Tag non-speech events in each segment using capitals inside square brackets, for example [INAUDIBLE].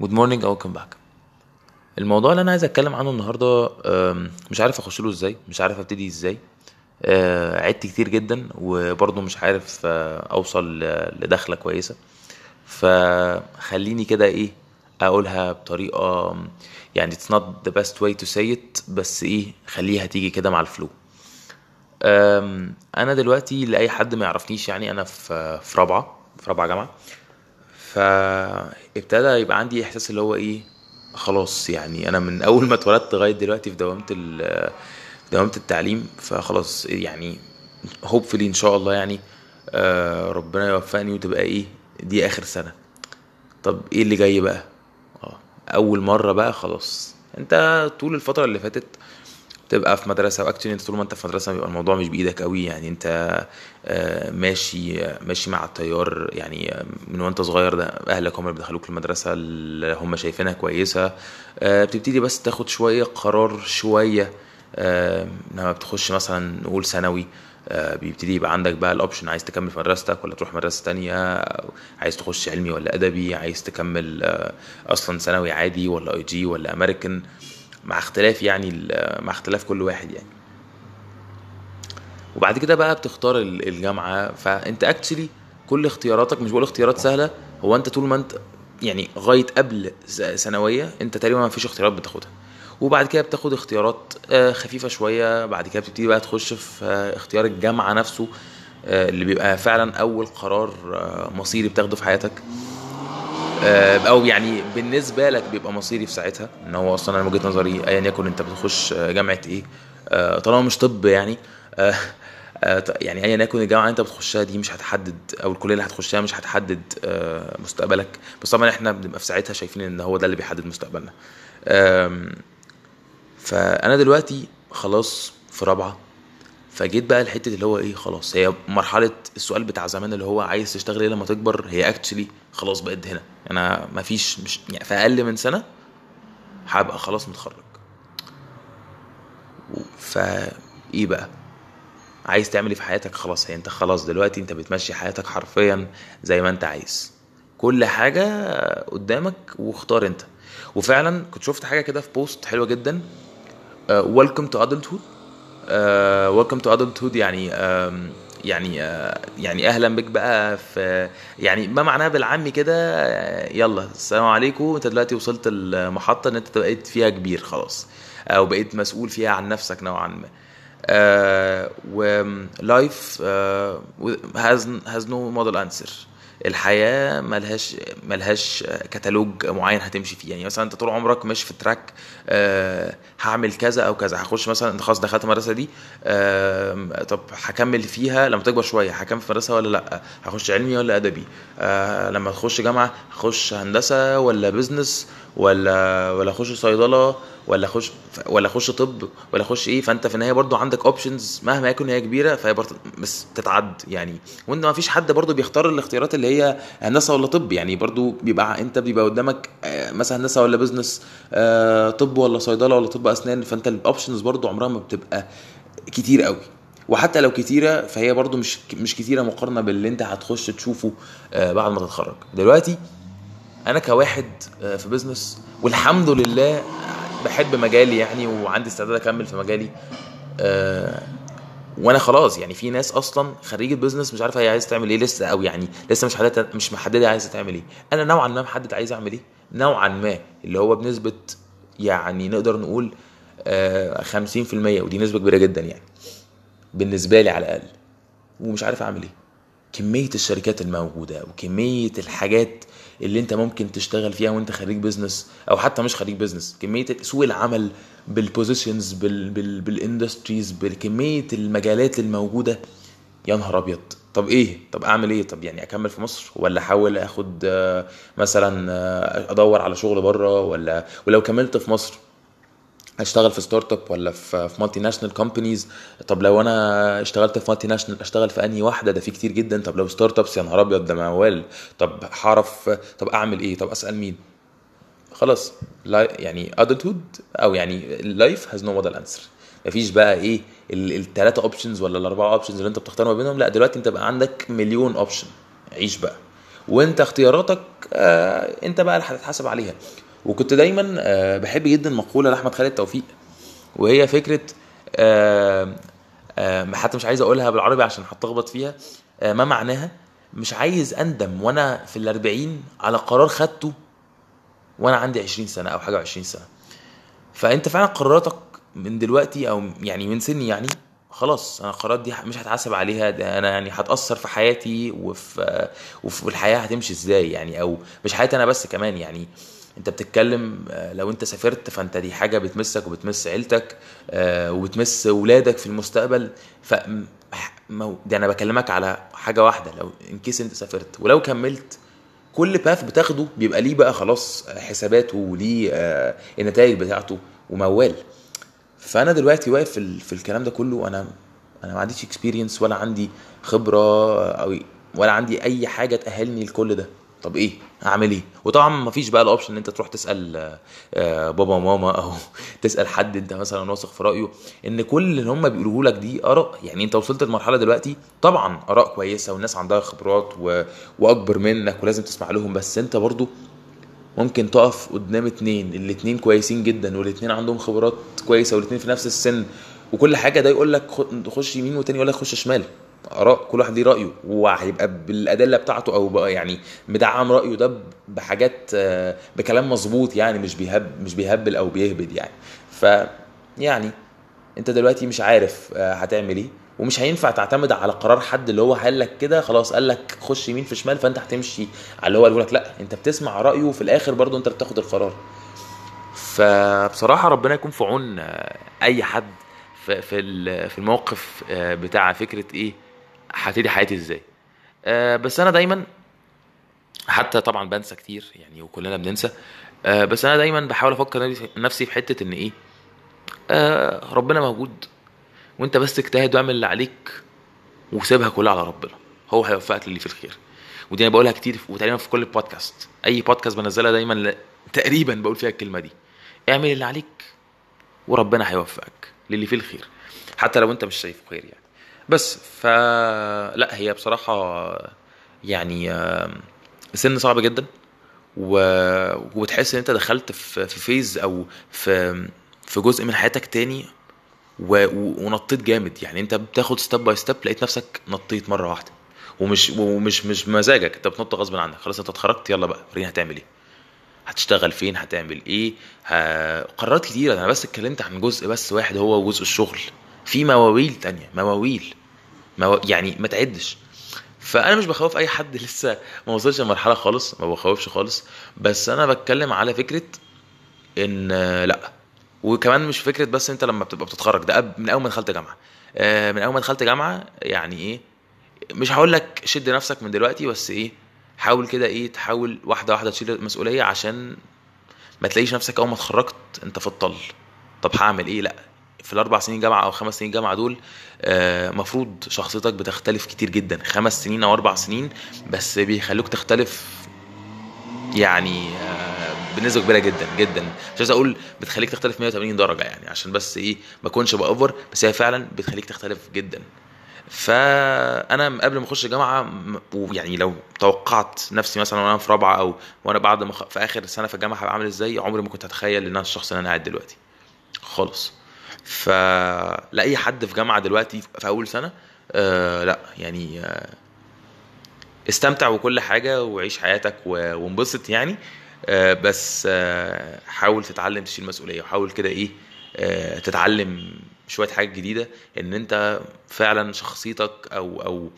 good morning أو welcome back الموضوع اللي أنا عايز أتكلم عنه النهارده مش عارف أخش له إزاي مش عارف أبتدي إزاي. أه، عدت كتير جدا وبرضه مش عارف أه، أوصل لدخلة كويسة. فخليني كده إيه أقولها بطريقة يعني it's not the best way to say it بس إيه خليها تيجي كده مع ال flow. أنا دلوقتي لأي حد ما يعرفنيش يعني أنا في في رابعة في رابعة جامعة. فابتدى يبقى عندي إحساس اللي هو إيه خلاص يعني أنا من أول ما اتولدت لغاية دلوقتي في دوامة دوامة التعليم فخلاص يعني hopefully إن شاء الله يعني آه، ربنا يوفقني وتبقى إيه دي آخر سنة. طب إيه اللي جاي بقى؟ آه أول مرة بقى خلاص. أنت طول الفترة اللي فاتت تبقى في مدرسة واكشلي أنت طول ما أنت في مدرسة بيبقى الموضوع مش بإيدك قوي يعني أنت آه، ماشي ماشي مع التيار يعني آه، من وأنت صغير ده أهلك هم اللي بيدخلوك المدرسة اللي هم شايفينها كويسة. آه، بتبتدي بس تاخد شوية قرار شوية لما بتخش مثلا نقول ثانوي بيبتدي يبقى عندك بقى ال option عايز تكمل في مدرستك ولا تروح مدرسة تانية عايز تخش علمي ولا أدبي عايز تكمل أصلا ثانوي عادي ولا IG ولا امريكان مع اختلاف يعني مع اختلاف كل واحد يعني. وبعد كده بقى بتختار ال- الجامعة فأنت اكشلي كل اختياراتك مش بقول اختيارات سهلة هو أنت طول ما أنت يعني لغايه قبل ثانوية أنت تقريبا ما فيش اختيارات بتاخدها. وبعد كده بتاخد اختيارات آه، خفيفة شوية بعد كده بتبتدي بقى تخش في آه، اختيار الجامعة نفسه آه، اللي بيبقى فعلا أول قرار مصيري بتاخده في حياتك. أو يعني بالنسبة لك بيبقى مصيري في ساعتها؟ إن هو أصلا أنا من وجهة نظري ايا يكن أنت بتخش آه، جامعة إيه آه، طالما مش طب يعني آه، آه، يعني ايا يكن الجامعة اللي أنت بتخشها دي مش هتحدد أو الكلية اللي هتخشها مش هتحدد آه، مستقبلك. بس طبعا إحنا بنبقى في ساعتها شايفين إن هو ده اللي بيحدد مستقبلنا. فأنا دلوقتي خلاص في رابعة فجيت بقى الحته اللي هو إيه خلاص. هي مرحلة السؤال بتاع زمان اللي هو عايز تشتغل إيه لما تكبر؟ هي اكشلي خلاص بقت هنا. أنا مفيش مش يعني في أقل من سنة هبقى خلاص متخرج. فا إيه بقى؟ عايز تعمل إيه في حياتك؟ خلاص هي أنت خلاص دلوقتي أنت بتمشي حياتك حرفيا زي ما أنت عايز. كل حاجة قدامك واختار أنت. وفعلا كنت شفت حاجة كده في post حلوة جدا. welcome to adulthood welcome to adulthood يعني يعني آه، يعني أهلا بك بقى في يعني ما معناه بالعامي كده آه، يلا السلام عليكم أنت دلوقتي وصلت المحطة إن أنت بقيت فيها كبير خلاص أو بقيت مسؤول فيها عن نفسك نوعا ما. و life uh, has no model الحياة ملهاش ملهاش كتالوج معين هتمشي فيه. يعني مثلا أنت طول عمرك ماشي في track آه، هعمل كذا أو كذا هخش مثلا أنت خلاص دخلت المدرسة دي آم، طب هكمل فيها لما تكبر شوية هكمل في مدرسة ولا لأ؟ هخش علمي ولا أدبي؟ آه، لما تخش جامعة هخش هندسة ولا business ولا ولا أخش صيدلة؟ ولا اخش ولا أخش طب ولا أخش إيه فأنت في النهاية برضو عندك options مهما يكن هي كبيرة فهي برضو بس تتعد يعني. وانت ما فيش حد برضو بيختار الاختيارات اللي هي هندسة ولا طب. يعني برضو بيبقى أنت بيبقى قدامك آه، مثلا هندسة ولا business آه، طب ولا صيدلة ولا طب أسنان. فأنت ال options برضو عمرها ما بتبقى كتير قوي. وحتى لو كتيرة فهي برضو مش مش كتيرة مقارنة باللي أنت هتخش تشوفه آه، بعد ما تتخرج. دلوقتي أنا كواحد في business والحمد لله بحب مجالي يعني وعندي استعداد أكمل في مجالي. آه، وأنا خلاص يعني في ناس أصلا خريجة business مش عارفة هي عايزة تعمل إيه لسه أو يعني لسه مش محدده مش محددة عايزة تعمل إيه. أنا نوعا ما محدد عايز أعمل إيه. نوعا ما اللي هو بنسبة يعني نقدر نقول آه، 50% ودي نسبة كبيرة جدا يعني. بالنسبة لي على الأقل. ومش عارف أعمل إيه. كمية الشركات الموجودة وكمية الحاجات اللي انت ممكن تشتغل فيها وانت خريج business أو حتى مش خريج business كمية سوق العمل بال positions بال بال بال industries بكمية المجالات الموجودة. يا نهار أبيض! طب إيه؟ طب أعمل إيه؟ طب يعني أكمل في مصر ولا أحاول آخد آه، مثلا آه، أدور على شغل بره ولا ولو كملت في مصر اشتغل في startup ولا في في multinational companies طب لو أنا اشتغلت في multinational اشتغل في أنهي واحدة؟ ده في كتير جدا. طب لو startups يا نهار أبيض ده موال. طب هعرف طب أعمل إيه؟ طب أسأل مين؟ خلاص. لا يعني adulthood أو يعني ال life has no model answer مفيش بقى إيه الثلاثه options ولا الأربعة options اللي أنت بتختار ما بينهم؟ لا دلوقتي أنت بقى عندك مليون option عيش بقى. وأنت اختياراتك آه أنت بقى اللي هتتحاسب عليها. وكنت دايما آه بحب جدا مقولة لأحمد خالد توفيق وهي فكرة آه آه حتى مش عايز أقولها بالعربي عشان هتلخبط فيها ما معناها مش عايز أندم وأنا في الأربعين على قرار خدته وأنا عندي 20 سنة أو حاجة 20 سنة. فأنت فعلا قراراتك من دلوقتي أو يعني من سني يعني خلاص أنا القرارات دي مش هتحاسب عليها ده أنا يعني هتأثر في حياتي وفي وفي الحياة هتمشي إزاي يعني أو مش حياتي أنا بس كمان يعني. انت بتتكلم آه، لو انت سافرت فانت دي حاجة بتمسك وبتمس عيلتك آه، وبتمس ولادك في المستقبل. ف دي أنا بكلمك على حاجة واحدة لو ان كيس انت سافرت ولو كملت كل باث بتاخده بيبقى ليه بقى خلاص حساباته وليه آه، النتائج بتاعته وموال. فأنا دلوقتي واقف في الكلام ده كله أنا أنا ما عنديش experience ولا عندي خبرة أو ولا عندي أي حاجة تأهلني لكل ده. طب إيه؟ أعمل إيه؟ وطبعا ما فيش بقى ال option إن أنت تروح تسأل آه، بابا وماما أو [LAUGHS] تسأل حد أنت مثلا واثق في رأيه. إن كل اللي هم بيقولوه لك دي آراء. يعني أنت وصلت لمرحلة دلوقتي طبعا آراء كويسة والناس عندها خبرات و... وأكبر منك ولازم تسمع لهم. بس أنت برضو ممكن تقف قدام اتنين الاتنين كويسين جدا والاتنين عندهم خبرات كويسة والاتنين في نفس السن. وكل حاجة ده يقول لك خش يمين والتاني يقول لك خش شمال. آراء كل واحد ليه رأيه وهيبقى بالأدلة بتاعته أو بقى يعني مدعم رأيه ده بحاجات آه، بكلام مظبوط يعني مش بيهب مش بيهبل أو بيهبد يعني. ف يعني أنت دلوقتي مش عارف آه، هتعمل إيه ومش هينفع تعتمد على قرار حد اللي هو قال لك كده خلاص قال لك خش يمين في شمال فأنت هتمشي على اللي هو قاله لك. لا أنت بتسمع رأيه وفي الآخر برضو أنت بتاخد القرار. فبصراحة ربنا يكون في عون آه، أي حد في في ال- في الموقف بتاع فكرة إيه هبتدي حياتي إزاي. آه، بس أنا دايما حتى طبعا بنسى كتير يعني وكلنا بننسى آه، بس أنا دايما بحاول أفكر نفسي في حتة إن إيه آه، ربنا موجود وأنت بس اجتهد واعمل اللي عليك وسيبها كلها على ربنا. هو هيوفقك للي في الخير. ودي أنا بقولها كتير وتقريبا في كل بودكاست أي بودكاست بنزلها دايما ل... تقريبا بقول فيها الكلمة دي. اعمل اللي عليك وربنا هيوفقك للي فيه الخير. حتى لو أنت مش شايف خير يعني. بس ف لا هي بصراحة يعني سن صعب جدا و... وبتحس إن أنت دخلت في في phase أو في في جزء من حياتك تاني و... ونطيت جامد. يعني أنت بتاخد step by step لقيت نفسك نطيت مرة واحدة ومش ومش مش مزاجك أنت بتنط غصب عنك. خلاص أنت اتخرجت يلا بقى وريني هتعمل إيه. هتشتغل فين؟ هتعمل إيه. قرارات كتيرة. أنا بس اتكلمت عن جزء بس واحد هو جزء الشغل. في مواويل تانية. مواويل. مو... يعني ما تعدش. فأنا مش بخوف أي حد [LAUGHS] لسه ما وصلش لمرحلة خالص ما بخوفش خالص. بس أنا بتكلم على فكرة إن لأ. وكمان مش فكرة بس أنت لما بتبقى بتتخرج. ده من أول ما دخلت جامعة. آه، من أول ما دخلت جامعة يعني إيه مش هقول لك شد نفسك من دلوقتي بس إيه حاول كده إيه تحاول واحدة واحدة تشيل المسؤولية عشان ما تلاقيش نفسك أول ما اتخرجت أنت في الطل. طب هعمل إيه؟ لأ. في الأربع سنين جامعة أو خمس سنين جامعة دول آه، مفروض شخصيتك بتختلف كتير جدا. خمس سنين أو أربع سنين بس بيخلوك تختلف يعني آه، بنسبة كبيرة جدا جدا. مش عايز أقول بتخليك تختلف 180 درجة يعني عشان بس إيه ما أكونش باوفر بس هي فعلا بتخليك تختلف جدا. فأنا قبل ما أخش الجامعة م- ويعني لو توقعت نفسي مثلا وأنا في رابعة أو وأنا بعد ما في آخر سنة في الجامعة هبقى عامل إزاي عمري ما كنت أتخيل إن أنا الشخص اللي أنا قاعد دلوقتي. خالص. فلا اي حد في جامعة دلوقتي في أول سنة آه لأ يعني آه استمتع وكل حاجة وعيش حياتك وانبسط يعني آه بس آه حاول تتعلم تشيل مسؤولية وحاول كده إيه آه تتعلم شوية حاجات جديدة إن أنت فعلا شخصيتك أو أو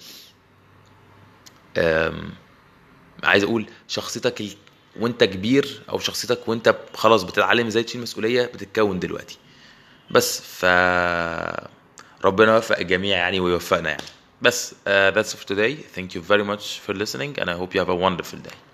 عايز أقول شخصيتك. وأنت كبير أو شخصيتك وأنت خلاص بتتعلم إزاي تشيل مسؤولية بتتكون دلوقتي بس ف ربنا يوفق الجميع يعني ويوفقنا يعني بس uh, that's for today thank you very much for listening and I hope you have a wonderful day